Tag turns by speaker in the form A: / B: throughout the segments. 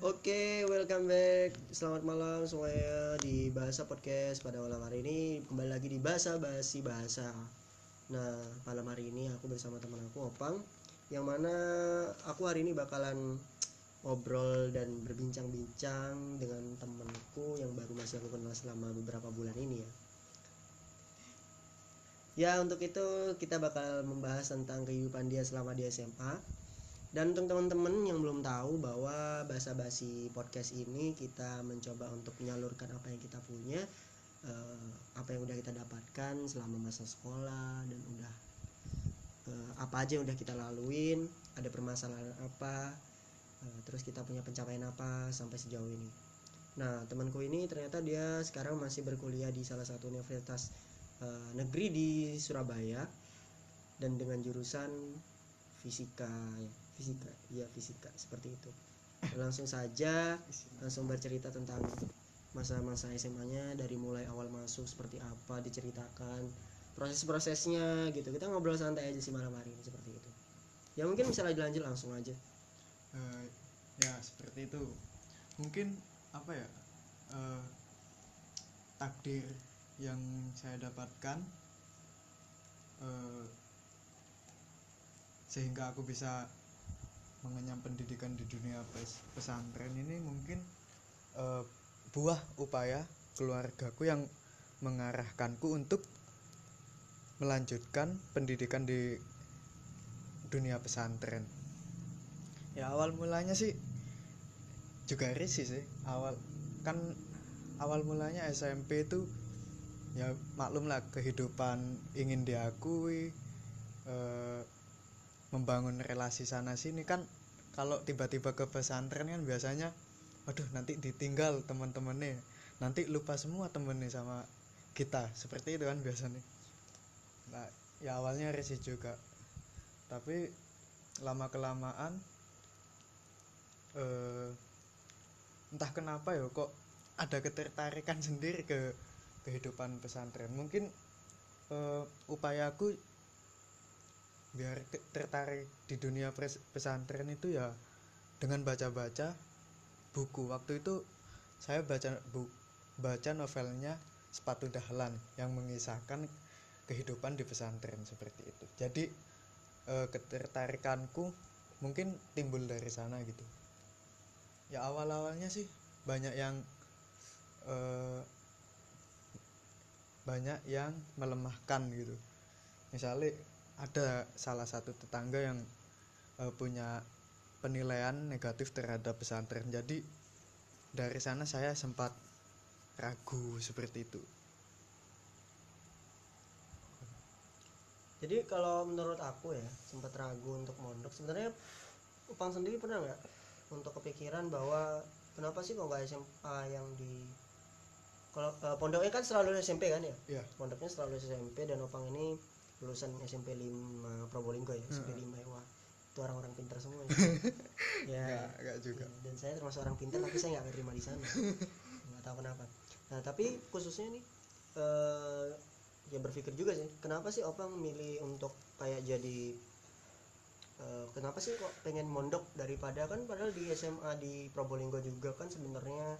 A: Oke, welcome back. Selamat malam semuanya di Bahasa Podcast pada malam hari ini kembali lagi di Bahasa Basi Bahasa. Nah, malam hari ini aku bersama teman aku Opang yang mana aku hari ini bakalan ngobrol dan berbincang-bincang dengan temanku yang baru masih aku kenal selama beberapa bulan ini ya. Ya, untuk itu kita bakal membahas tentang kehidupan dia selama di SMA dan untuk teman-teman yang belum tahu bahwa bahasa basi podcast ini kita mencoba untuk menyalurkan apa yang kita punya, eh, apa yang udah kita dapatkan selama masa sekolah dan udah eh, apa aja yang udah kita laluin, ada permasalahan apa, eh, terus kita punya pencapaian apa sampai sejauh ini. Nah temanku ini ternyata dia sekarang masih berkuliah di salah satu universitas eh, negeri di Surabaya dan dengan jurusan fisika ya fisika. Iya fisika seperti itu. Langsung saja langsung bercerita tentang masa-masa SMA-nya dari mulai awal masuk seperti apa diceritakan proses-prosesnya gitu. Kita ngobrol santai aja sih malam hari ini seperti itu. Ya mungkin bisa lanjut langsung aja.
B: Eh, ya seperti itu. Mungkin apa ya eh, takdir yang saya dapatkan eh, sehingga aku bisa mengenyam pendidikan di dunia pes- pesantren ini mungkin eh, buah upaya keluargaku yang mengarahkanku untuk melanjutkan pendidikan di dunia pesantren. Ya awal mulanya sih juga risih sih. Awal kan awal mulanya SMP itu ya maklum lah kehidupan ingin diakui eh, membangun relasi sana sini kan kalau tiba-tiba ke pesantren kan biasanya aduh nanti ditinggal teman-temannya. Nanti lupa semua temennya sama kita. Seperti itu kan biasanya. Nah ya awalnya risih juga. Tapi lama kelamaan eh, entah kenapa ya kok ada ketertarikan sendiri ke kehidupan pesantren. Mungkin eh, upayaku biar tertarik di dunia pesantren itu ya dengan baca-baca buku. Waktu itu saya baca bu, baca novelnya sepatu dahlan yang mengisahkan kehidupan di pesantren seperti itu. Jadi eh, ketertarikanku mungkin timbul dari sana gitu. Ya awal-awalnya sih banyak yang eh, banyak yang melemahkan gitu. Misalnya ada salah satu tetangga yang eh, punya penilaian negatif terhadap pesantren. Jadi dari sana saya sempat ragu seperti itu.
A: Jadi kalau menurut aku ya sempat ragu untuk mondok sebenarnya Upang sendiri pernah nggak untuk kepikiran bahwa kenapa sih kok nggak SMA yang di kalau eh, pondoknya kan selalu SMP kan ya?
B: Ya
A: pondoknya selalu SMP dan Opang ini lulusan SMP 5 Probolinggo ya SMP 5 ya. Wah itu orang-orang pintar semua ya, ya
B: enggak enggak juga.
A: Iya, dan saya termasuk orang pintar tapi saya nggak keterima di sana. Nggak tahu kenapa. Nah tapi khususnya nih eh, ya berpikir juga sih kenapa sih Opang milih untuk kayak jadi eh, kenapa sih kok pengen mondok daripada kan padahal di SMA di Probolinggo juga kan sebenarnya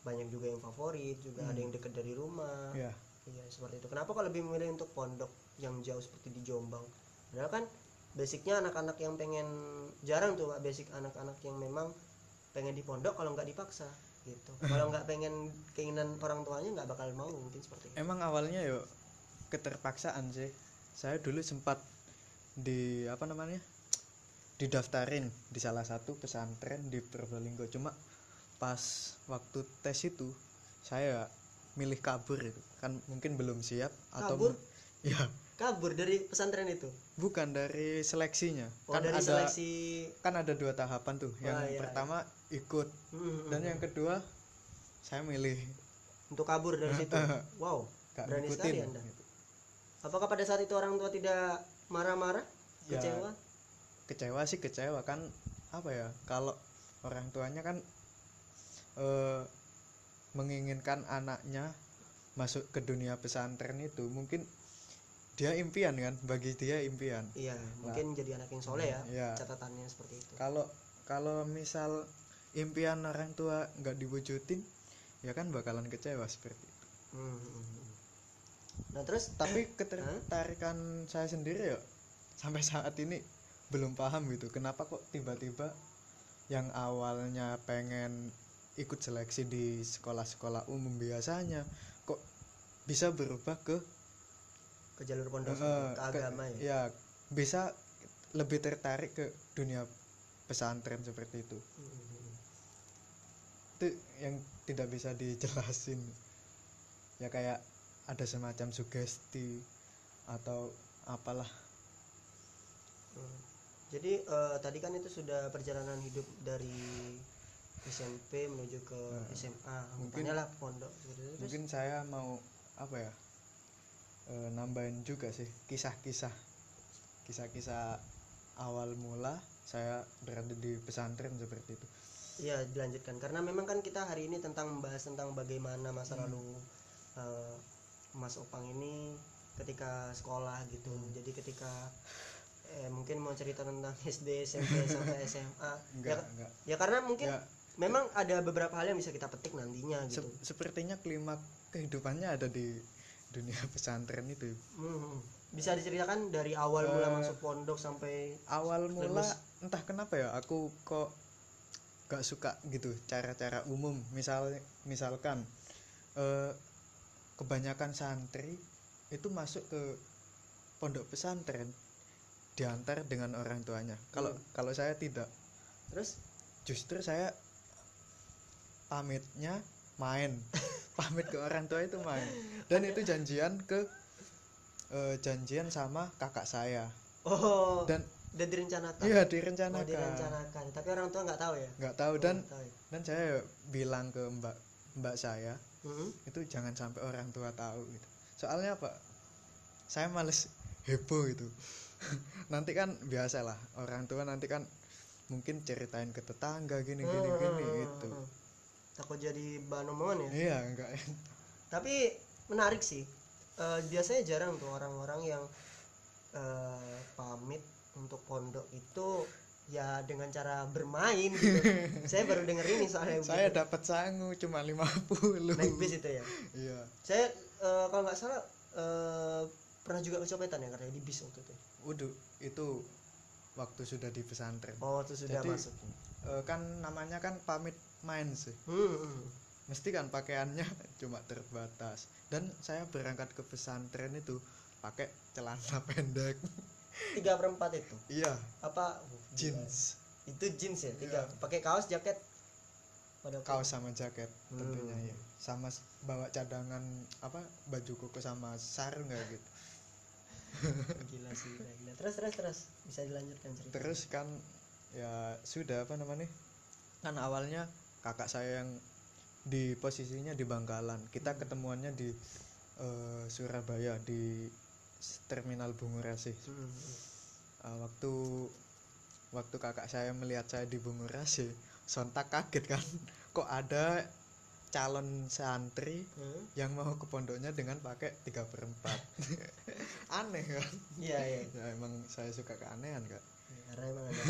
A: banyak juga yang favorit juga ada yang dekat dari rumah.
B: Ya
A: Iya seperti itu. Kenapa kok lebih memilih untuk pondok yang jauh seperti di Jombang? Padahal kan basicnya anak-anak yang pengen jarang tuh Pak, basic anak-anak yang memang pengen di pondok kalau nggak dipaksa gitu. Kalau nggak pengen keinginan orang tuanya nggak bakal mau mungkin seperti itu.
B: emang awalnya yuk keterpaksaan sih saya dulu sempat di apa namanya didaftarin di salah satu pesantren di Probolinggo cuma pas waktu tes itu saya milih kabur itu kan mungkin belum siap atau
A: Kabur?
B: ya
A: Kabur dari pesantren itu.
B: bukan dari seleksinya
A: Oh
B: kan
A: dari
B: ada
A: seleksi.
B: kan ada dua tahapan tuh yang
A: Wah, iya,
B: pertama ikut
A: Hmm,
B: dan yang kedua saya milih
A: untuk kabur dari situ. Wow.
B: gak
A: Berani
B: ngikutin
A: sekali Anda. Apakah pada saat itu orang tua tidak marah-marah?
B: Ya,
A: Kecewa?
B: kecewa sih kecewa kan apa ya kalau orang tuanya kan eh, menginginkan anaknya masuk ke dunia pesantren itu mungkin dia impian kan bagi dia impian
A: Iya, mungkin jadi anak yang soleh ya.
B: Iya.
A: Catatannya seperti itu.
B: kalau kalau misal impian orang tua nggak diwujudin ya kan bakalan kecewa seperti itu
A: Hmm, hmm, hmm. nah terus
B: tapi ketertarikan saya sendiri ya sampai saat ini belum paham gitu kenapa kok tiba-tiba yang awalnya pengen ikut seleksi di sekolah-sekolah umum biasanya kok bisa berubah ke
A: ke jalur pondok
B: eh,
A: ke
B: ke-
A: agama ya?
B: ya bisa lebih tertarik ke dunia pesantren seperti itu.
A: Hmm,
B: itu yang tidak bisa dijelasin. Ya kayak ada semacam sugesti atau apalah.
A: Hmm. Jadi eh, tadi kan itu sudah perjalanan hidup dari SMP menuju ke SMA,
B: mungkin-
A: lah pondok. Terus,
B: mungkin saya mau apa ya eh, nambahin juga sih kisah-kisah kisah-kisah awal mula saya berada di pesantren seperti itu
A: ya dilanjutkan karena memang kan kita hari ini tentang membahas tentang bagaimana masa
B: Hmm.
A: lalu eh, Mas Opang ini ketika sekolah gitu.
B: Hmm.
A: Jadi ketika eh, mungkin mau cerita tentang SD, SMP sampai SMA.
B: enggak
A: Ya,
B: enggak
A: ya karena mungkin
B: ya
A: memang ada beberapa hal yang bisa kita petik nantinya
B: se-
A: gitu.
B: sepertinya klimak kehidupannya ada di dunia pesantren itu
A: Hmm. Bisa diceritakan dari awal mula
B: Eh,
A: masuk pondok sampai
B: awal mula
A: Lulus.
B: entah kenapa ya aku kok gak suka gitu cara-cara umum misal misalkan eh, kebanyakan santri itu masuk ke pondok pesantren diantar dengan orang tuanya kalau
A: Hmm.
B: kalau saya tidak
A: terus
B: justru saya pamitnya main pamit ke orang tua itu main dan itu janjian ke eh, janjian sama kakak saya
A: oh
B: dan
A: udah direncanakan.
B: iya
A: Oh,
B: direncanakan
A: direncanakan. Tapi orang tua nggak tahu ya.
B: nggak tahu
A: Oh,
B: dan
A: nggak tahu ya.
B: dan saya bilang ke mbak mbak saya
A: Hmm.
B: itu jangan sampai orang tua tahu gitu soalnya apa saya males heboh itu nanti kan biasa lah orang tua nanti kan mungkin ceritain ke tetangga gini gini gini
A: Hmm,
B: gitu.
A: Takut jadi bahan omongan ya.
B: iya enggak
A: Tapi menarik sih. Eh, biasanya jarang tuh orang-orang yang eh, pamit untuk pondok itu ya dengan cara bermain gitu. Saya baru denger ini soalnya
B: saya dapat sangu cuma 50
A: naik bis itu ya.
B: iya
A: Saya eh, kalau nggak salah eh, pernah juga kecopetan ya katanya di bis waktu itu.
B: waduh itu waktu sudah di pesantren
A: Oh, itu sudah
B: Jadi-
A: masuk.
B: Eh, kan namanya kan pamit main sih
A: Hmm,
B: mesti kan pakaiannya cuma terbatas dan saya berangkat ke pesantren itu pakai celana pendek
A: Tiga perempat itu.
B: iya
A: Apa? Gila.
B: jeans
A: Itu jeans ya, tiga.
B: Iya.
A: Pakai kaos, jaket. Pada
B: kaos sama jaket
A: Hmm.
B: tentunya ya sama bawa cadangan apa baju koko sama sarung nggak gitu
A: gila sih gila, gila. terus terus terus bisa dilanjutkan cerita
B: terus kan ya sudah apa namanya kan awalnya kakak saya yang di posisinya di Bangkalan. Kita ketemuannya di eh, Surabaya di terminal Bungurasi
A: Hmm, hmm.
B: Uh, waktu waktu kakak saya melihat saya di Bungurasi sontak kaget kan. Kok ada calon santri
A: Hmm.
B: yang mau ke pondoknya dengan pakai tiga perempat aneh kan?
A: Iya iya.
B: Ya emang saya suka keanehan kak.
A: Ya, karena emang ada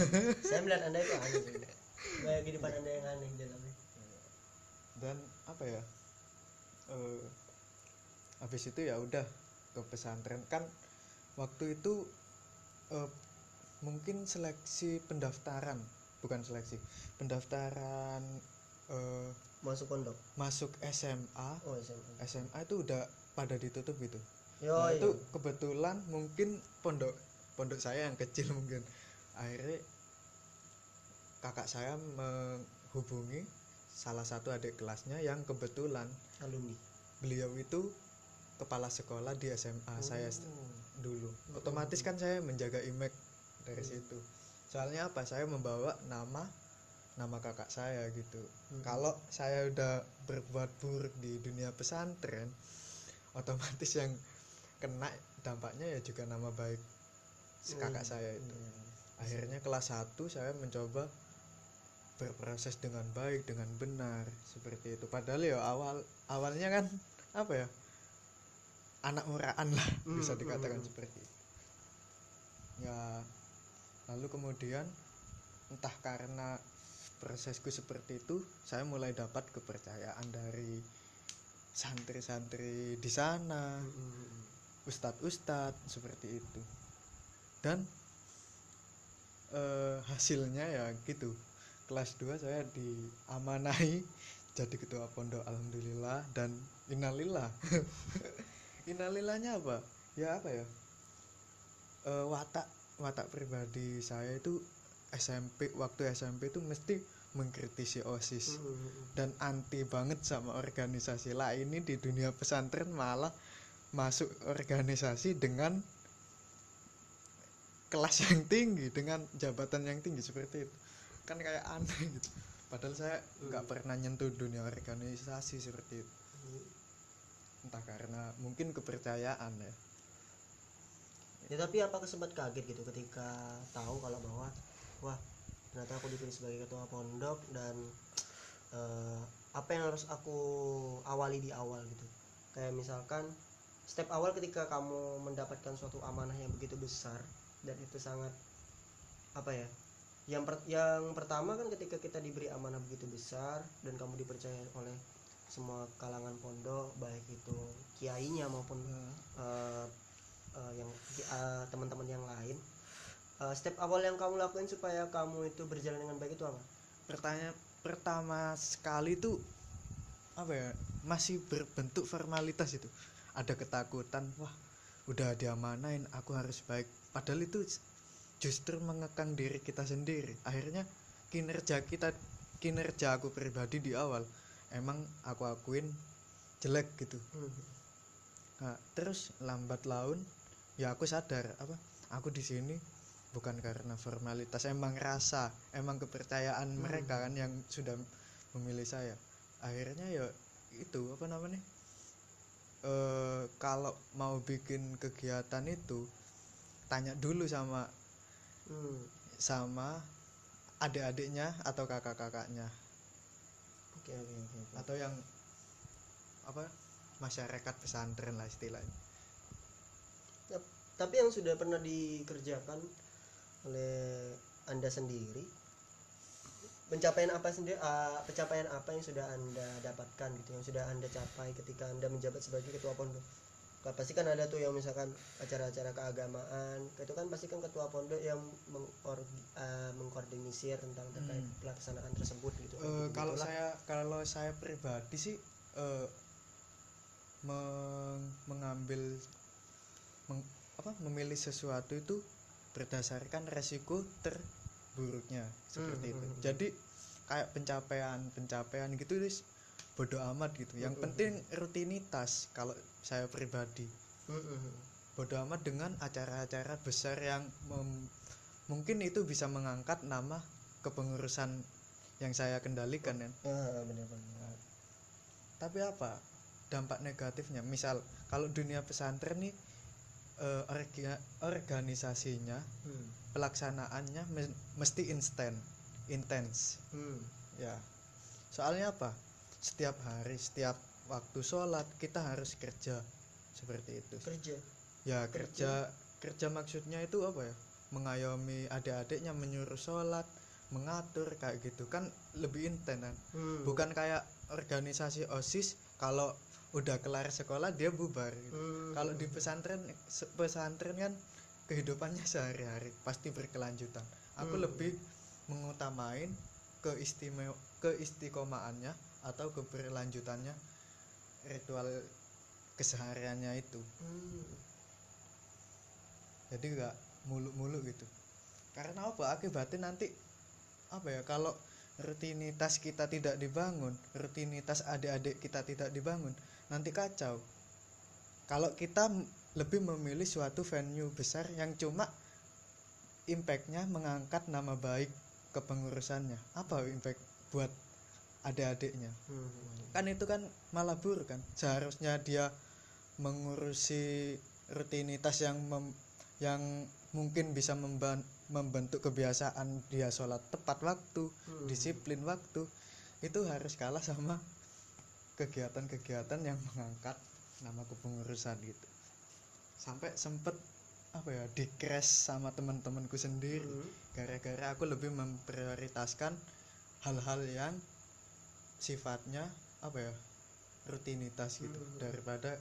A: saya melihat anda itu aneh sih banyak kehidupan anda yang aneh dalamnya.
B: Dan apa ya? Eh habis itu ya udah ke pesantren. Kan waktu itu eh, mungkin seleksi pendaftaran bukan seleksi pendaftaran eh,
A: masuk pondok?
B: masuk SMA
A: oh SMA
B: SMA itu udah pada ditutup gitu.
A: Yo
B: nah,
A: iya.
B: itu kebetulan mungkin pondok pondok saya yang kecil mungkin. Akhirnya kakak saya menghubungi salah satu adik kelasnya yang kebetulan
A: alumni
B: beliau itu kepala sekolah di SMA saya s-
A: Oh.
B: dulu otomatis kan saya menjaga image dari
A: Hmm.
B: situ soalnya apa saya membawa nama nama kakak saya gitu
A: Hmm.
B: kalau saya udah berbuat buruk di dunia pesantren otomatis yang kena dampaknya ya juga nama baik si kakak
A: Hmm.
B: saya itu
A: Iya.
B: akhirnya kelas 1 saya mencoba berproses dengan baik dengan benar seperti itu padahal ya awal awalnya kan apa ya anak murahan lah
A: Hmm,
B: bisa
A: hmm,
B: dikatakan
A: hmm.
B: seperti itu ya lalu kemudian entah karena prosesku seperti itu saya mulai dapat kepercayaan dari santri-santri di sana
A: Mm-mm.
B: ustadz-ustadz seperti itu dan eh, hasilnya ya gitu kelas 2 saya diamanahi jadi ketua pondok alhamdulillah dan innalillah. Innalillahnya apa? Ya apa ya? Eh, watak watak pribadi saya itu SMP waktu SMP itu mesti mengkritisi osis.
A: Mm-mm.
B: dan anti banget sama organisasi. Lah ini di dunia pesantren malah masuk organisasi dengan kelas yang tinggi dengan jabatan yang tinggi seperti itu kan kayak aneh gitu. Padahal saya nggak pernah nyentuh dunia organisasi seperti itu. Entah karena mungkin kepercayaan ya.
A: Ya tapi apa kesempat kaget gitu ketika tahu kalau bahwa wah ternyata aku dipilih sebagai ketua pondok dan eh, apa yang harus aku awali di awal gitu. Kayak misalkan step awal ketika kamu mendapatkan suatu amanah yang begitu besar dan itu sangat apa ya yang per- yang pertama kan ketika kita diberi amanah begitu besar dan kamu dipercaya oleh semua kalangan pondok baik itu kiainya maupun eh, eh, yang eh, teman-teman yang lain Eh, step awal yang kamu lakuin supaya kamu itu berjalan dengan baik itu apa?
B: Pertanyaan pertama sekali itu apa ya masih berbentuk formalitas itu. Ada ketakutan wah udah diamanain aku harus baik. Padahal itu justru mengekang diri kita sendiri. Akhirnya kinerja kita kinerja aku pribadi di awal emang aku akuin jelek gitu. Nah, terus lambat laun ya aku sadar apa aku di sini bukan karena formalitas emang rasa emang kepercayaan
A: Hmm.
B: mereka kan yang sudah memilih saya. Akhirnya ya itu apa namanya eh kalau mau bikin kegiatan itu tanya dulu sama
A: Hmm.
B: sama adik-adiknya atau kakak-kakaknya
A: oke oke oke.
B: atau yang apa masyarakat pesantren lah istilahnya
A: Tap- tapi yang sudah pernah dikerjakan oleh anda sendiri pencapaian apa sendiri ah, pencapaian apa yang sudah anda dapatkan gitu yang sudah anda capai ketika anda menjabat sebagai ketua pondok pasti kan ada tuh yang misalkan acara-acara keagamaan. Itu kan pasti kan ketua pondok yang mengor- ah, mengkoordinisir tentang terkait
B: Hmm.
A: pelaksanaan tersebut gitu
B: Eh, kalau saya kalau saya pribadi sih eh, meng- mengambil meng- apa memilih sesuatu itu berdasarkan resiko terburuknya seperti
A: Hmm,
B: itu.
A: hmm, hmm.
B: jadi kayak pencapaian pencapaian gitu wis bodoh amat gitu. Yang penting rutinitas kalau saya pribadi. Bodoh amat dengan acara-acara besar yang mem- mungkin itu bisa mengangkat nama kepengurusan yang saya kendalikan kan?
A: Ah, benar-benar
B: tapi apa? Dampak negatifnya. Misal kalau dunia pesantren nih eh, orga- organisasinya
A: Hmm.
B: pelaksanaannya me- mesti instan intens.
A: Hmm.
B: ya. Soalnya apa setiap hari setiap waktu sholat kita harus kerja seperti itu
A: kerja
B: ya kerja kerja maksudnya itu apa ya mengayomi adik-adiknya menyuruh sholat mengatur kayak gitu kan lebih intens kan
A: Hmm.
B: bukan kayak organisasi osis kalau udah kelar sekolah dia bubar gitu.
A: Hmm.
B: kalau di pesantren pesantren kan kehidupannya sehari-hari pasti berkelanjutan aku
A: Hmm.
B: lebih mengutamain keistimewa keistiqomaannya atau keberlanjutannya ritual kesehariannya itu.
A: Hmm.
B: jadi nggak muluk-muluk gitu. Karena apa? Akibatnya nanti apa ya kalau rutinitas kita tidak dibangun rutinitas adik-adik kita tidak dibangun nanti kacau. Kalau kita lebih memilih suatu venue besar yang cuma impactnya mengangkat nama baik kepengurusannya. Apa impact buat adik-adiknya
A: Hmm.
B: kan itu kan malah buruk kan seharusnya dia mengurusi rutinitas yang mem- yang mungkin bisa memban- membentuk kebiasaan dia sholat tepat waktu
A: Hmm.
B: disiplin waktu itu harus kalah sama kegiatan-kegiatan yang mengangkat nama kepengurusan gitu sampai sempet apa ya di crash sama teman-temanku sendiri
A: Hmm.
B: gara-gara aku lebih memprioritaskan hal-hal yang sifatnya apa ya rutinitas gitu
A: Hmm.
B: daripada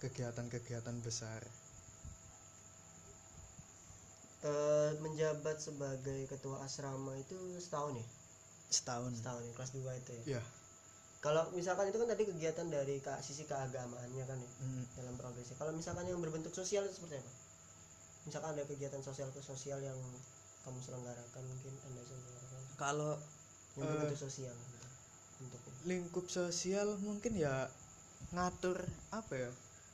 B: kegiatan-kegiatan besar.
A: Eh, menjabat sebagai ketua asrama itu setahun ya?
B: Setahun.
A: Setahun ya, kelas 2 itu ya?
B: Ya
A: kalau misalkan itu kan tadi kegiatan dari ke, sisi keagamaannya kan ya
B: mm,
A: dalam progresnya kalau misalkan yang berbentuk sosial itu seperti apa? Misalkan ada kegiatan sosial ke sosial yang kamu selenggarakan mungkin anda selenggarakan.
B: Kalau
A: yang berbentuk sosial. gitu, untuk
B: lingkup sosial mungkin ya ngatur apa ya?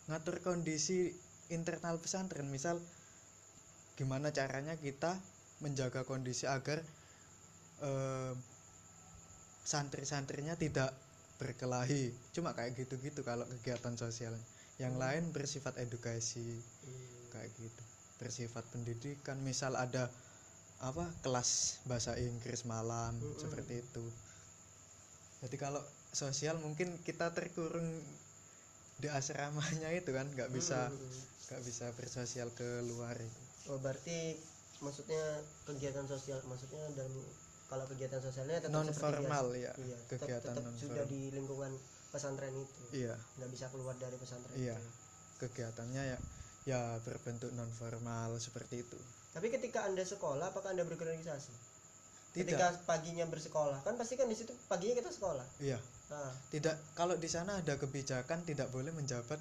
B: Ngatur kondisi internal pesantren. Misal gimana caranya kita menjaga kondisi agar eh, santri-santrinya tidak berkelahi. Cuma kayak gitu-gitu kalau kegiatan sosial yang
A: Hmm.
B: lain bersifat edukasi
A: hmm,
B: kayak gitu. Bersifat pendidikan. Misal ada apa kelas bahasa Inggris malam
A: Mm-mm.
B: seperti itu jadi kalau sosial mungkin kita terkurung di asramanya itu kan nggak bisa
A: hmm, hmm.
B: nggak bisa bersosial ke luar itu.
A: Oh berarti maksudnya kegiatan sosial maksudnya dalam kalau kegiatan sosialnya tetap
B: non formal ya.
A: Iya, tetap,
B: kegiatan
A: tetap
B: non
A: sudah di lingkungan pesantren itu?
B: Iya.
A: Nggak bisa keluar dari pesantren
B: Iya.
A: itu.
B: kegiatannya ya ya berbentuk non formal seperti itu.
A: Tapi ketika anda sekolah apakah anda berorganisasi
B: tidak.
A: Ketika paginya bersekolah. Kan pasti kan di situ paginya kita sekolah.
B: Iya.
A: Nah,
B: tidak kalau di sana ada kebijakan tidak boleh menjabat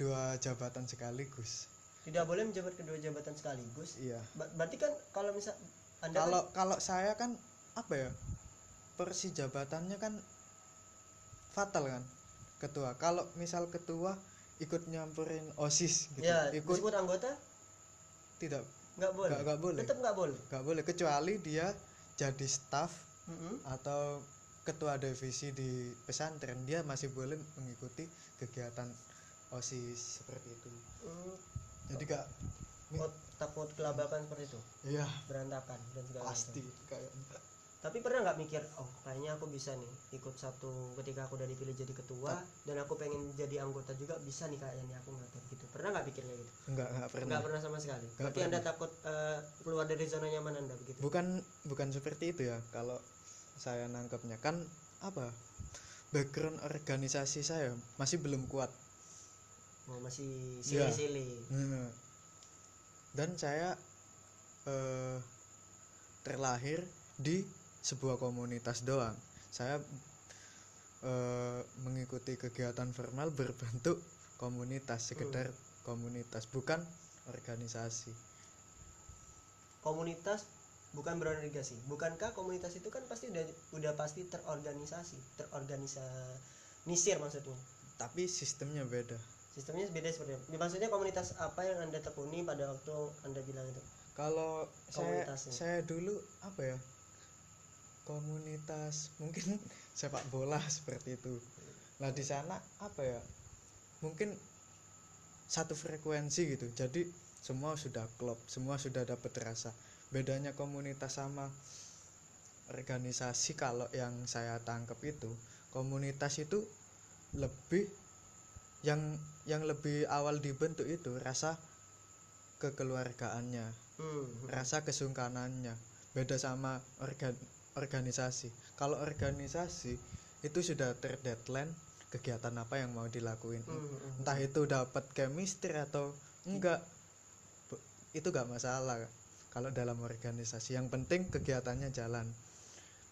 B: dua jabatan sekaligus.
A: Tidak boleh menjabat kedua jabatan sekaligus?
B: Iya.
A: Ba- berarti kan kalau misal anda
B: kalau kalau saya kan apa ya porsi jabatannya kan fatal kan ketua. Kalau misal ketua ikut nyampurin osis
A: kan,
B: gitu
A: ya
B: ikut
A: disebut anggota?
B: Tidak.
A: Nggak boleh?
B: Nggak boleh.
A: Tetap nggak boleh?
B: Nggak boleh kecuali dia jadi staff
A: Mm-mm.
B: atau ketua divisi di pesantren dia masih boleh mengikuti kegiatan osis seperti itu.
A: Hmm,
B: jadi kak
A: oh, takut kelabakan seperti itu?
B: Iya.
A: Berantakan dan segala
B: pasti kayak
A: tapi pernah nggak mikir oh kayaknya aku bisa nih ikut satu ketika aku udah dipilih jadi ketua dan aku pengen jadi anggota juga bisa nih kayaknya nih aku ngatur gitu. Pernah nggak pikir kayak gitu?
B: Enggak enggak pernah.
A: Nggak pernah sama sekali.
B: Nggak
A: berarti anda takut eh, keluar dari zona nyaman anda begitu?
B: Bukan bukan seperti itu ya. Kalau saya nangkepnya kan apa? Background organisasi saya masih belum kuat.
A: Oh, masih
B: Iya.
A: silih-silih.
B: Nah, dan saya eh, terlahir di sebuah komunitas doang. Saya eh, mengikuti kegiatan formal berbentuk komunitas sekedar komunitas bukan organisasi.
A: Komunitas bukan berorganisasi. Bukankah komunitas itu kan pasti udah udah pasti terorganisasi terorganisasi maksudnya?
B: Tapi sistemnya beda.
A: Sistemnya beda seperti apa? maksudnya komunitas apa yang anda tekuni pada waktu anda bilang itu?
B: Kalau saya saya dulu apa ya komunitas. Mungkin sepak bola seperti itu. Nah di sana apa ya? Mungkin satu frekuensi gitu. Jadi semua sudah klop semua sudah dapat rasa. Bedanya komunitas sama organisasi kalau yang saya tangkap itu komunitas itu lebih yang yang lebih awal dibentuk itu rasa kekeluargaannya
A: hmm.
B: rasa kesungkanannya. Beda sama organ organisasi. Kalau organisasi itu sudah terdeadline kegiatan apa yang mau dilakuin.
A: Hmm, hmm.
B: entah itu dapat chemistry atau enggak itu enggak masalah. Kalau dalam organisasi yang penting kegiatannya jalan.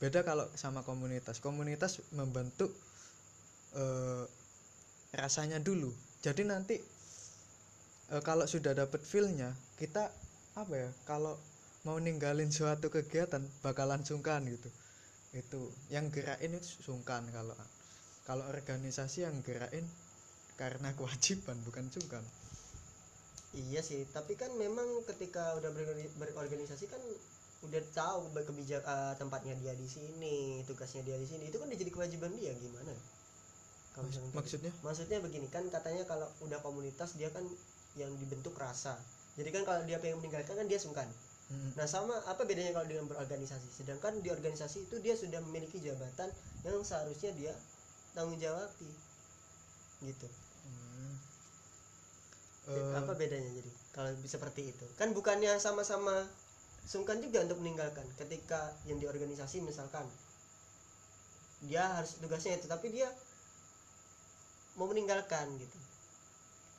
B: Beda kalau sama komunitas. Komunitas membentuk eh, rasanya dulu. Jadi nanti eh, kalau sudah dapat feelnya kita apa ya kalau mau ninggalin suatu kegiatan bakalan sungkan gitu. Itu yang gerakin itu sungkan kalau kalau organisasi yang gerakin karena kewajiban bukan sungkan.
A: Iya sih tapi kan memang ketika udah berorga- berorganisasi kan udah tahu be- kebijak eh, tempatnya dia di sini tugasnya dia di sini itu kan udah jadi kewajiban dia gimana? Kalau
B: maksudnya?
A: maksudnya begini kan katanya kalau udah komunitas dia kan yang dibentuk rasa. Jadi kan kalau dia pengen meninggalkan kan dia sungkan
B: Mm,
A: Nah sama apa bedanya kalau dengan berorganisasi? Sedangkan di organisasi itu dia sudah memiliki jabatan yang seharusnya dia tanggung jawabi, gitu.
B: mm.
A: Be-
B: Eh,
A: apa bedanya jadi kalau seperti itu? Kan bukannya sama-sama sungkan juga untuk meninggalkan. Ketika yang di organisasi misalkan dia harus tugasnya itu tapi dia mau meninggalkan gitu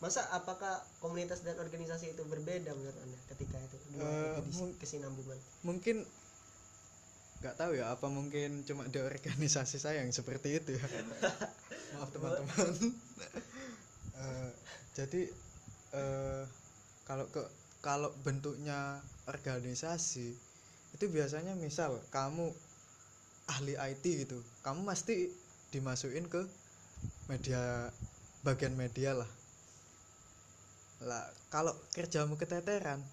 A: masa apakah komunitas dan organisasi itu berbeda menurut anda ketika itu dua
B: mung-
A: kesinambungan?
B: mungkin nggak tahu ya apa mungkin cuma di organisasi saya yang seperti itu ya? Maaf teman-teman. Eh, jadi eh, kalau ke kalau bentuknya organisasi itu biasanya misal kamu ahli IT gitu kamu pasti dimasukin ke media bagian media lah lah kalau kerjamu keteteran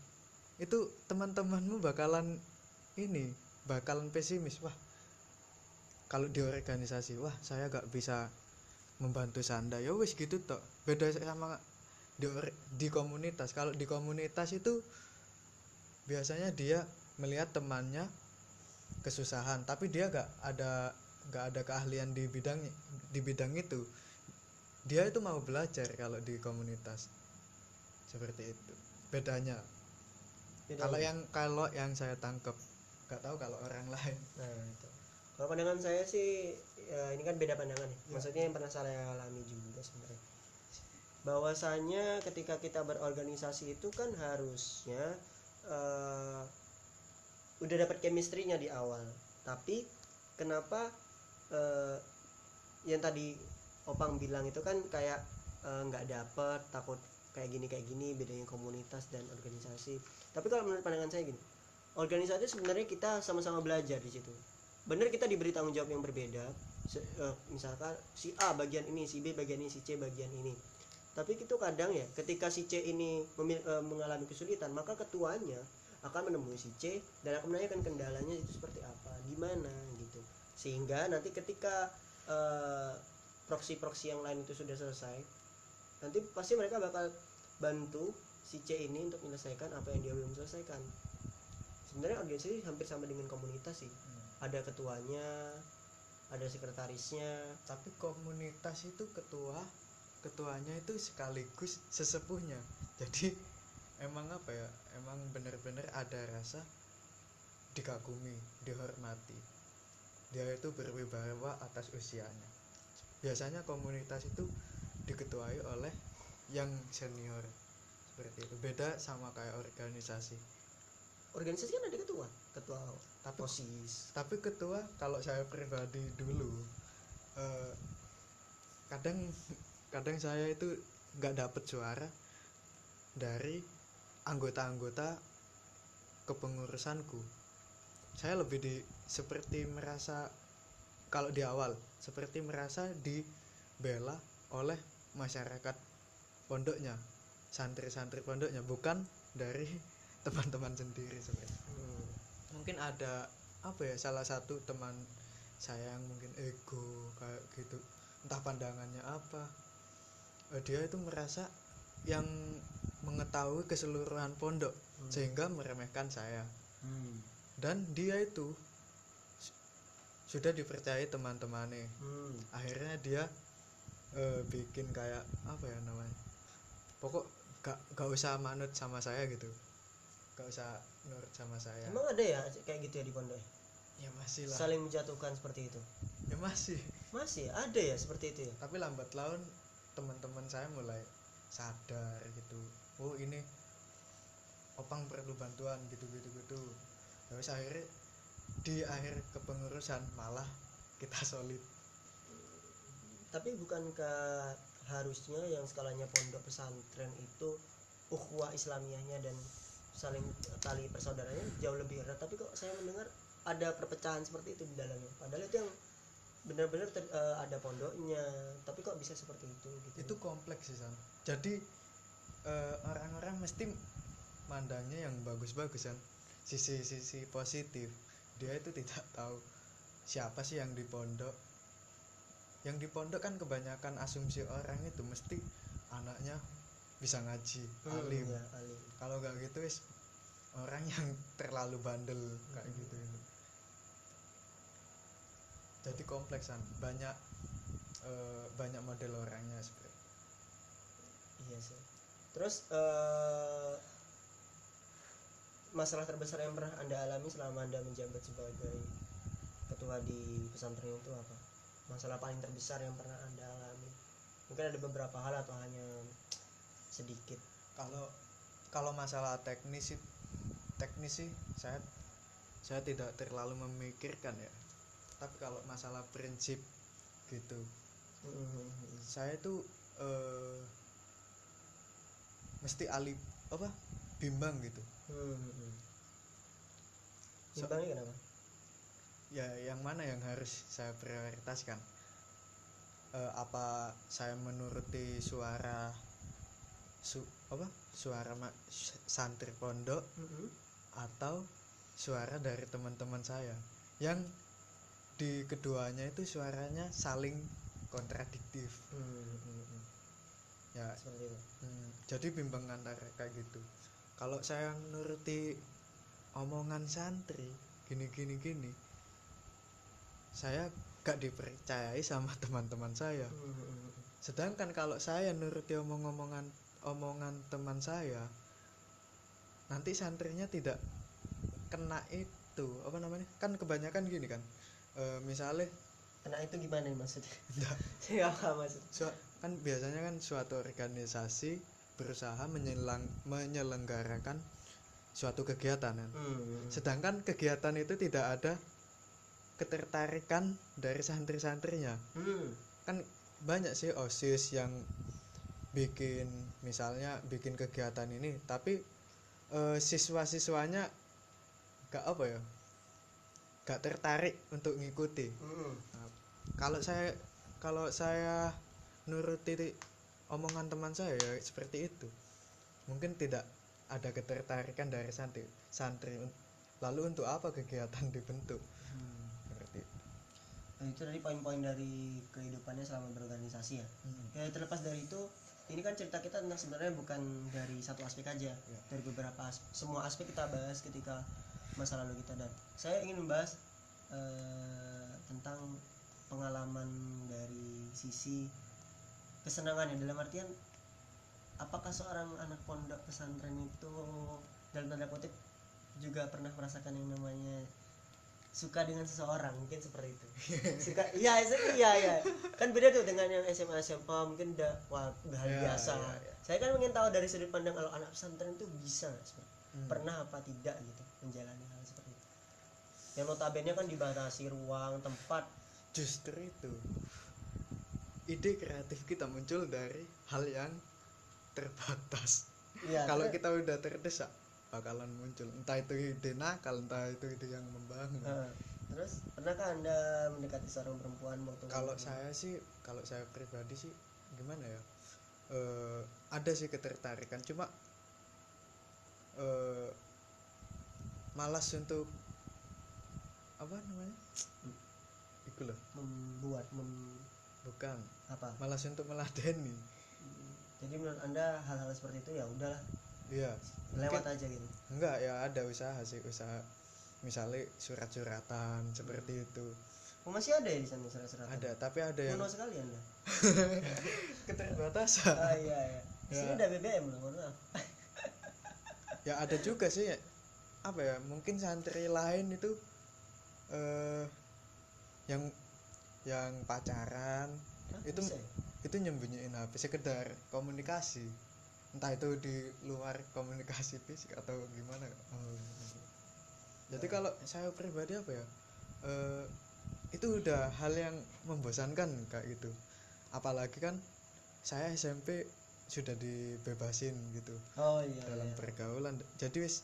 B: itu teman-temanmu bakalan ini bakalan pesimis. Wah kalau di organisasi wah saya gak bisa membantu sanda. Ya wis gitu toh. Beda sama di, di komunitas. Kalau di komunitas itu biasanya dia melihat temannya kesusahan tapi dia gak ada gak ada keahlian di bidang di bidang itu. Dia itu mau belajar kalau di komunitas seperti itu bedanya
A: Bedanya.
B: kalau yang kalau yang saya tangkap nggak tahu kalau orang lain
A: Nah, itu. Kalau pandangan saya sih ya, ini kan beda pandangan ya.
B: Ya.
A: Maksudnya yang pernah saya alami juga sebenarnya. Bahwasanya ketika kita berorganisasi itu kan harusnya eh, udah dapat chemistry-nya di awal. Tapi kenapa eh, yang tadi Opang bilang itu kan kayak eh, nggak dapet takut kayak gini kayak gini bedanya komunitas dan organisasi. Tapi kalau menurut pandangan saya gini, organisasi sebenarnya kita sama-sama belajar di situ. Bener kita diberi tanggung jawab yang berbeda Se- eh, misalkan si A bagian ini si B bagian ini si C bagian ini. Tapi itu kadang ya ketika si C ini memil- eh, mengalami kesulitan maka ketuanya akan menemui si C dan akan menanyakan kendalanya itu seperti apa gimana gitu. Sehingga nanti ketika eh, proksi-proksi yang lain itu sudah selesai nanti pasti mereka bakal bantu si C ini untuk menyelesaikan apa yang dia belum selesaikan. Sebenarnya organisasi hampir sama dengan komunitas sih. Ada ketuanya ada sekretarisnya.
B: Tapi komunitas itu ketua ketuanya itu sekaligus sesepuhnya. Jadi emang apa ya? Emang bener-bener ada rasa dikagumi dihormati. Dia itu berwibawa atas usianya. Biasanya komunitas itu diketuai oleh yang senior. Seperti itu. Beda sama kayak organisasi.
A: Organisasi kan ada ketua ketua
B: tapi
A: osis
B: tapi ketua kalau saya pribadi dulu eh, kadang kadang saya itu nggak dapet suara dari anggota-anggota kepengurusanku. Saya lebih di seperti merasa kalau di awal seperti merasa dibela oleh masyarakat pondoknya santri-santri pondoknya bukan dari teman-teman sendiri sebenarnya
A: Hmm.
B: mungkin ada apa ya salah satu teman saya yang mungkin ego kayak gitu entah pandangannya apa Eh, dia itu merasa yang mengetahui keseluruhan pondok
A: Hmm.
B: sehingga meremehkan saya
A: Hmm.
B: dan dia itu su- sudah dipercayai teman-temannya
A: Hmm.
B: akhirnya dia eh, bikin kayak apa ya namanya? Pokok gak, gak usah manut sama saya gitu. Gak usah nurut sama saya.
A: Emang ada ya kayak gitu ya di pondok? Ya?
B: ya masih lah.
A: Saling menjatuhkan seperti itu?
B: Ya masih.
A: Masih? Ada ya seperti itu ya?
B: Tapi lambat laun teman-teman saya mulai sadar gitu. Oh ini opang perlu bantuan gitu gitu gitu. Terus akhirnya di akhir kepengurusan malah kita solid
A: tapi bukankah harusnya yang skalanya pondok pesantren itu ukhuwah islamiyahnya dan saling tali persaudaranya jauh lebih erat? Tapi kok saya mendengar ada perpecahan seperti itu di dalamnya. Padahal itu yang benar-benar eh, ada pondoknya. Tapi kok bisa seperti itu gitu?
B: Itu kompleks sih San. Jadi eh, orang-orang mesti mandangnya yang bagus-bagus kan sisi-sisi positif. Dia itu tidak tahu siapa sih yang di pondok yang di pondok kan kebanyakan asumsi orang itu mesti anaknya bisa ngaji
A: Hmm,
B: alim.
A: ya, alim.
B: Kalau nggak gitu wis orang yang terlalu bandel kayak
A: Hmm.
B: gitu ini jadi kompleksan banyak eh, banyak model orangnya seperti
A: iya sih. Terus eh, masalah terbesar yang pernah anda alami selama anda menjabat sebagai ketua di pesantren itu apa masalah paling terbesar yang pernah anda alami? Mungkin ada beberapa hal atau hanya sedikit?
B: Kalau kalau masalah teknis sih teknis sih saya saya tidak terlalu memikirkan ya. Tapi kalau masalah prinsip gitu. Saya tuh eh, mesti alih apa? Bimbang gitu. So-
A: Bimbangnya kenapa?
B: Ya yang mana yang harus saya prioritaskan? Eh, apa saya menuruti suara su apa? Suara ma- santri pondok atau suara dari teman-teman saya? Yang di keduanya itu suaranya saling kontradiktif. Ya.
A: Seperti itu.
B: hmm, jadi bimbang antara kayak gitu. Kalau saya nuruti omongan santri gini gini gini saya gak dipercayai sama teman-teman saya sedangkan kalau saya nuruti omong-omongan omongan teman saya nanti santrinya tidak kena itu apa namanya kan kebanyakan gini kan e, misalnya
A: Kena itu gimana maksudnya? Saya paham maksud.
B: su- kan biasanya kan suatu organisasi berusaha menyelang, menyelenggarakan suatu kegiatan kan. sedangkan kegiatan itu tidak ada ketertarikan dari santri-santrinya
A: Hmm.
B: kan banyak sih osis yang bikin misalnya bikin kegiatan ini tapi eh, siswa-siswanya gak apa ya gak tertarik untuk ngikuti
A: Hmm.
B: Nah, kalau saya kalau saya nuruti omongan teman saya ya seperti itu mungkin tidak ada ketertarikan dari santri santri lalu untuk apa kegiatan dibentuk
A: Hmm.
B: seperti itu.
A: Nah, itu tadi poin-poin dari kehidupannya selama berorganisasi ya. Ya terlepas dari itu, ini kan cerita kita tentang sebenarnya bukan dari satu aspek aja, dari beberapa as- semua aspek kita bahas ketika masa lalu kita. Dan saya ingin membahas eh, tentang pengalaman dari sisi kesenangannya dalam artian apakah seorang anak pondok pesantren itu dalam tanda kutip juga pernah merasakan yang namanya suka dengan seseorang mungkin seperti itu suka iya iya iya iya. kan beda tuh dengan yang SMA SMA mungkin udah wah udah hal
B: Iya,
A: biasa
B: iya, iya.
A: saya kan ingin tahu dari sudut pandang kalau anak pesantren itu bisa?
B: Hmm.
A: pernah apa tidak gitu menjalani hal seperti itu yang notabene kan dibatasi ruang tempat
B: justru itu ide kreatif kita muncul dari hal yang terbatas
A: Iya,
B: kalau kita udah terdesak bakalan muncul. Entah itu ide nakal entah itu ide yang membangun.
A: Heeh. terus pernahkah anda mendekati seorang perempuan waktu
B: kalau saya sih kalau saya pribadi sih gimana ya? Eh, ada sih ketertarikan cuma eh malas untuk apa namanya? Itu loh.
A: Membuat mem,
B: bukan.
A: apa?
B: Malas untuk meladeni.
A: Jadi menurut anda hal-hal seperti itu ya udahlah
B: iya.
A: Lewat
B: mungkin-
A: aja gitu?
B: Enggak ya ada usaha sih usaha. Misalnya surat-suratan seperti itu.
A: Oh, masih ada ya di sana surat-surat
B: ada tapi ada yang
A: kuno sekali anda.
B: Keterbatasan.
A: Ah iya iya. Di sini
B: Ya.
A: ada BBM loh mohon maaf.
B: Ya ada juga sih. Apa ya mungkin santri lain itu eh yang yang pacaran
A: Hah,
B: Itu-
A: bisa ya?
B: itu nyembunyiin HP sekedar komunikasi entah itu di luar komunikasi fisik atau gimana.
A: Oh,
B: jadi kalau saya pribadi apa ya eh itu udah hal yang membosankan kayak gitu. Apalagi kan saya SMP sudah dibebasin gitu
A: oh iya,
B: dalam
A: iya.
B: pergaulan. Jadi wis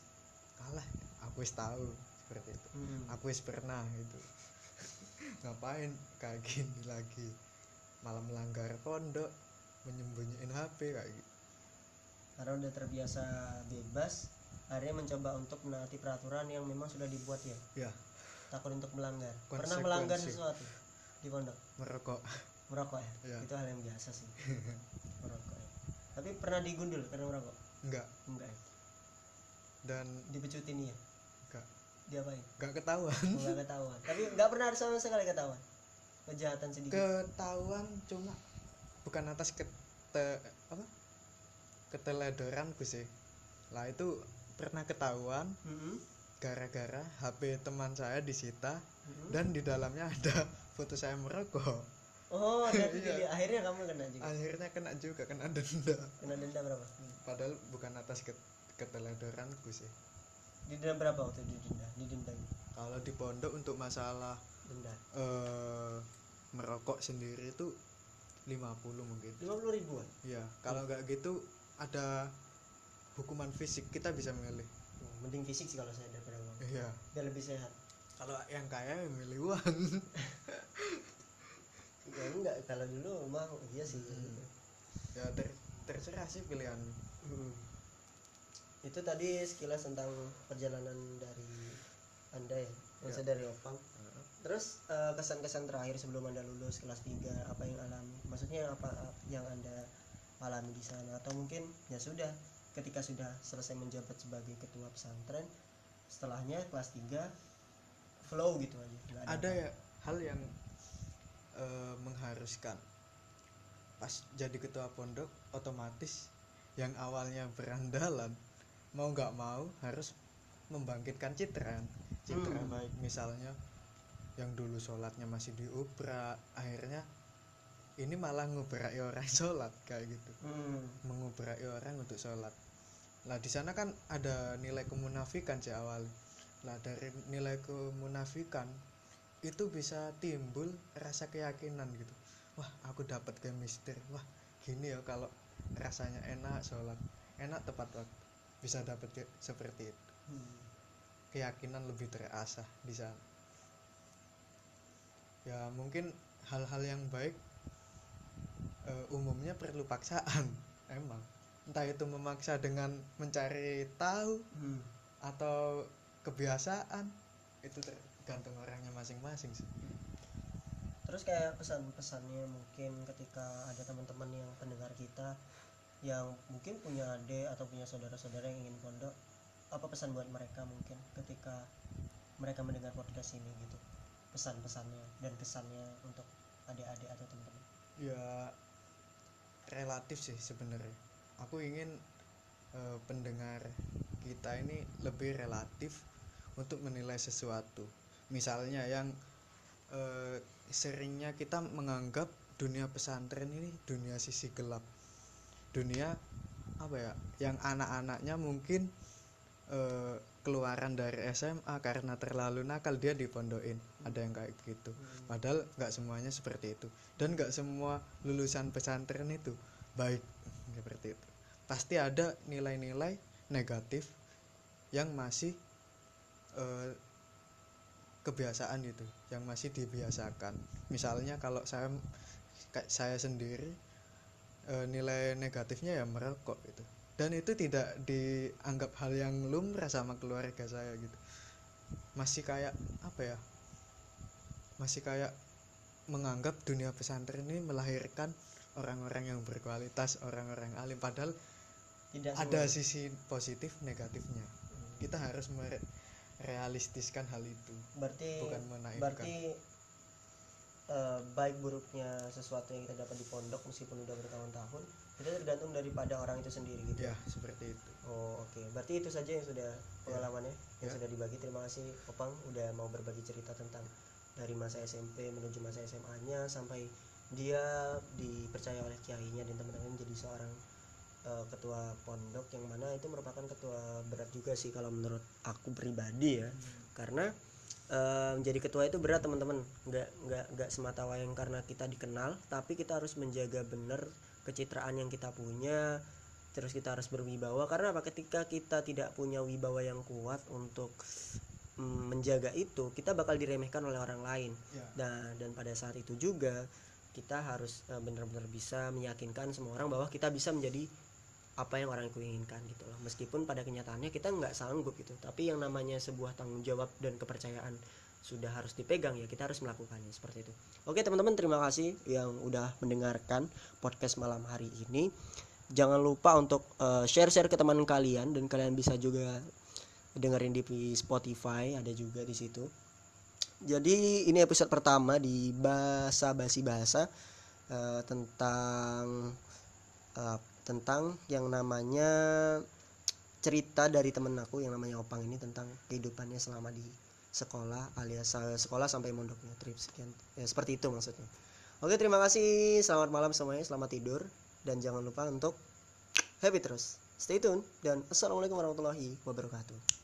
B: kalah aku wis tahu seperti itu.
A: Hmm.
B: aku wis pernah gitu. Ngapain kayak gini lagi? Malah melanggar pondok menyembunyiin HP kayak gitu
A: karena udah terbiasa bebas akhirnya mencoba untuk menaati peraturan yang memang sudah dibuat ya.
B: Ya.
A: Takut untuk melanggar. Pernah melanggar sesuatu? Di pondok?
B: Merokok.
A: Merokok ya?
B: Iya.
A: itu hal yang biasa sih. Merokok ya. tapi pernah digundul karena merokok?
B: Enggak.
A: Enggak ya?
B: dan
A: dipecutin ya?
B: Enggak.
A: Diapain?
B: Enggak ketahuan.
A: Enggak ketahuan. Tapi enggak pernah ada sama sekali ketahuan? Kejahatan sedikit?
B: Ketahuan cuma bukan atas kete apa keteledoranku sih lah itu pernah ketahuan gara-gara HP teman saya disita
A: Mm-mm.
B: dan di dalamnya ada foto saya merokok
A: oh dan
B: Iya.
A: jadi akhirnya kamu kena juga?
B: Akhirnya kena juga kena denda.
A: Kena denda berapa?
B: Padahal bukan atas ket keteledoranku sih
A: didenda berapa waktu didenda didenda
B: kalau di pondok untuk masalah
A: denda.
B: eh merokok sendiri itu 50 mungkin.
A: Lima puluh ribuan?
B: Ya kalau nggak gitu ada hukuman fisik kita bisa milih
A: Hmm, mending fisik sih kalau saya daripada uang
B: iya.
A: Biar lebih sehat.
B: Kalau yang kaya ya milih uang.
A: Ya enggak kalau dulu mah iya sih.
B: Ya ter terserah sih pilihan.
A: Hmm. itu tadi sekilas tentang perjalanan dari anda ya maksudnya dari opang. Terus eh, kesan-kesan terakhir sebelum anda lulus kelas 3 apa yang alami? Maksudnya apa yang anda alami di sana atau mungkin ya sudah ketika sudah selesai menjabat sebagai ketua pesantren setelahnya kelas 3 flow gitu aja nggak
B: ada
A: apa.
B: ya hal yang eh, mengharuskan pas jadi ketua pondok otomatis yang awalnya berandalan mau nggak mau harus membangkitkan citra citra
A: Hmm.
B: baik misalnya yang dulu sholatnya masih diubrak akhirnya ini malah ngubrak orang sholat kayak gitu.
A: Hmm.
B: mengubrak orang untuk sholat. Lah di sana kan ada nilai kemunafikan sih awal. Lah dari nilai kemunafikan itu bisa timbul rasa keyakinan gitu. Wah aku dapat chemistry. Wah gini ya kalau rasanya enak sholat. Enak tepat waktu. Bisa dapat ke- seperti itu.
A: Hmm.
B: keyakinan lebih terasah di sana. Ya mungkin hal-hal yang baik eh, umumnya perlu paksaan emang entah itu memaksa dengan mencari tahu
A: Hmm.
B: atau kebiasaan itu tergantung orangnya masing-masing sih
A: Terus kayak pesan-pesannya mungkin ketika ada teman-teman yang pendengar kita yang mungkin punya adik atau punya saudara-saudara yang ingin pondok, apa pesan buat mereka mungkin ketika mereka mendengar podcast ini gitu? Pesan-pesannya dan kesannya untuk adik-adik atau teman-teman.
B: ya relatif sih sebenarnya. Aku ingin eh, pendengar kita ini lebih relatif untuk menilai sesuatu. Misalnya yang eh, seringnya kita menganggap dunia pesantren ini dunia sisi gelap. Dunia apa ya yang anak-anaknya mungkin eh, keluaran dari SMA karena terlalu nakal dia dipondokin ada yang kayak gitu. Padahal nggak semuanya seperti itu. Dan nggak semua lulusan pesantren itu baik seperti itu. Pasti ada nilai-nilai negatif yang masih eh, kebiasaan itu yang masih dibiasakan. Misalnya kalau saya kayak saya sendiri eh, nilai negatifnya ya merokok gitu. Dan itu tidak dianggap hal yang lumrah sama keluarga saya gitu. Masih kayak apa ya masih kayak menganggap dunia pesantren ini melahirkan orang-orang yang berkualitas orang-orang alim padahal
A: Tidak
B: ada
A: semua.
B: sisi positif negatifnya
A: Hmm.
B: kita harus merealistiskan hal itu
A: Berarti
B: bukan menaifkan
A: berarti eh, baik buruknya sesuatu yang kita dapat di pondok meskipun udah bertahun-tahun itu tergantung daripada orang itu sendiri gitu.
B: ya seperti itu
A: Oh oke, berarti itu saja yang sudah pengalamannya yang
B: Ya.
A: sudah dibagi. Terima kasih Opang udah mau berbagi cerita tentang dari masa SMP menuju masa SMA-nya sampai dia dipercaya oleh kiainya dan teman-teman menjadi seorang eh, ketua pondok yang mana itu merupakan ketua berat juga sih kalau menurut aku pribadi ya. Karena eh, menjadi ketua itu berat teman-teman. Nggak nggak nggak semata wayang karena kita dikenal, tapi kita harus menjaga benar kecitraan yang kita punya terus kita harus berwibawa karena apa ketika kita tidak punya wibawa yang kuat untuk menjaga itu kita bakal diremehkan oleh orang lain.
B: Ya.
A: Dan dan pada saat itu juga kita harus eh, benar-benar bisa meyakinkan semua orang bahwa kita bisa menjadi apa yang orang itu inginkan gitu loh. Meskipun pada kenyataannya kita nggak sanggup gitu. Tapi yang namanya sebuah tanggung jawab dan kepercayaan sudah harus dipegang ya kita harus melakukannya seperti itu. Oke teman-teman terima kasih yang udah mendengarkan podcast malam hari ini. Jangan lupa untuk eh, share-share ke teman kalian dan kalian bisa juga dengerin di Spotify ada juga di situ. Jadi ini episode pertama di bahasa basi bahasa eh, tentang eh, tentang yang namanya cerita dari temen aku yang namanya Opang ini tentang kehidupannya selama di sekolah alias eh, sekolah sampai mondoknya. Trip sekian. Ya seperti itu maksudnya. Oke, terima kasih. Selamat malam semuanya, selamat tidur. Dan jangan lupa untuk happy terus. Stay tune. Dan assalamualaikum warahmatullahi wabarakatuh.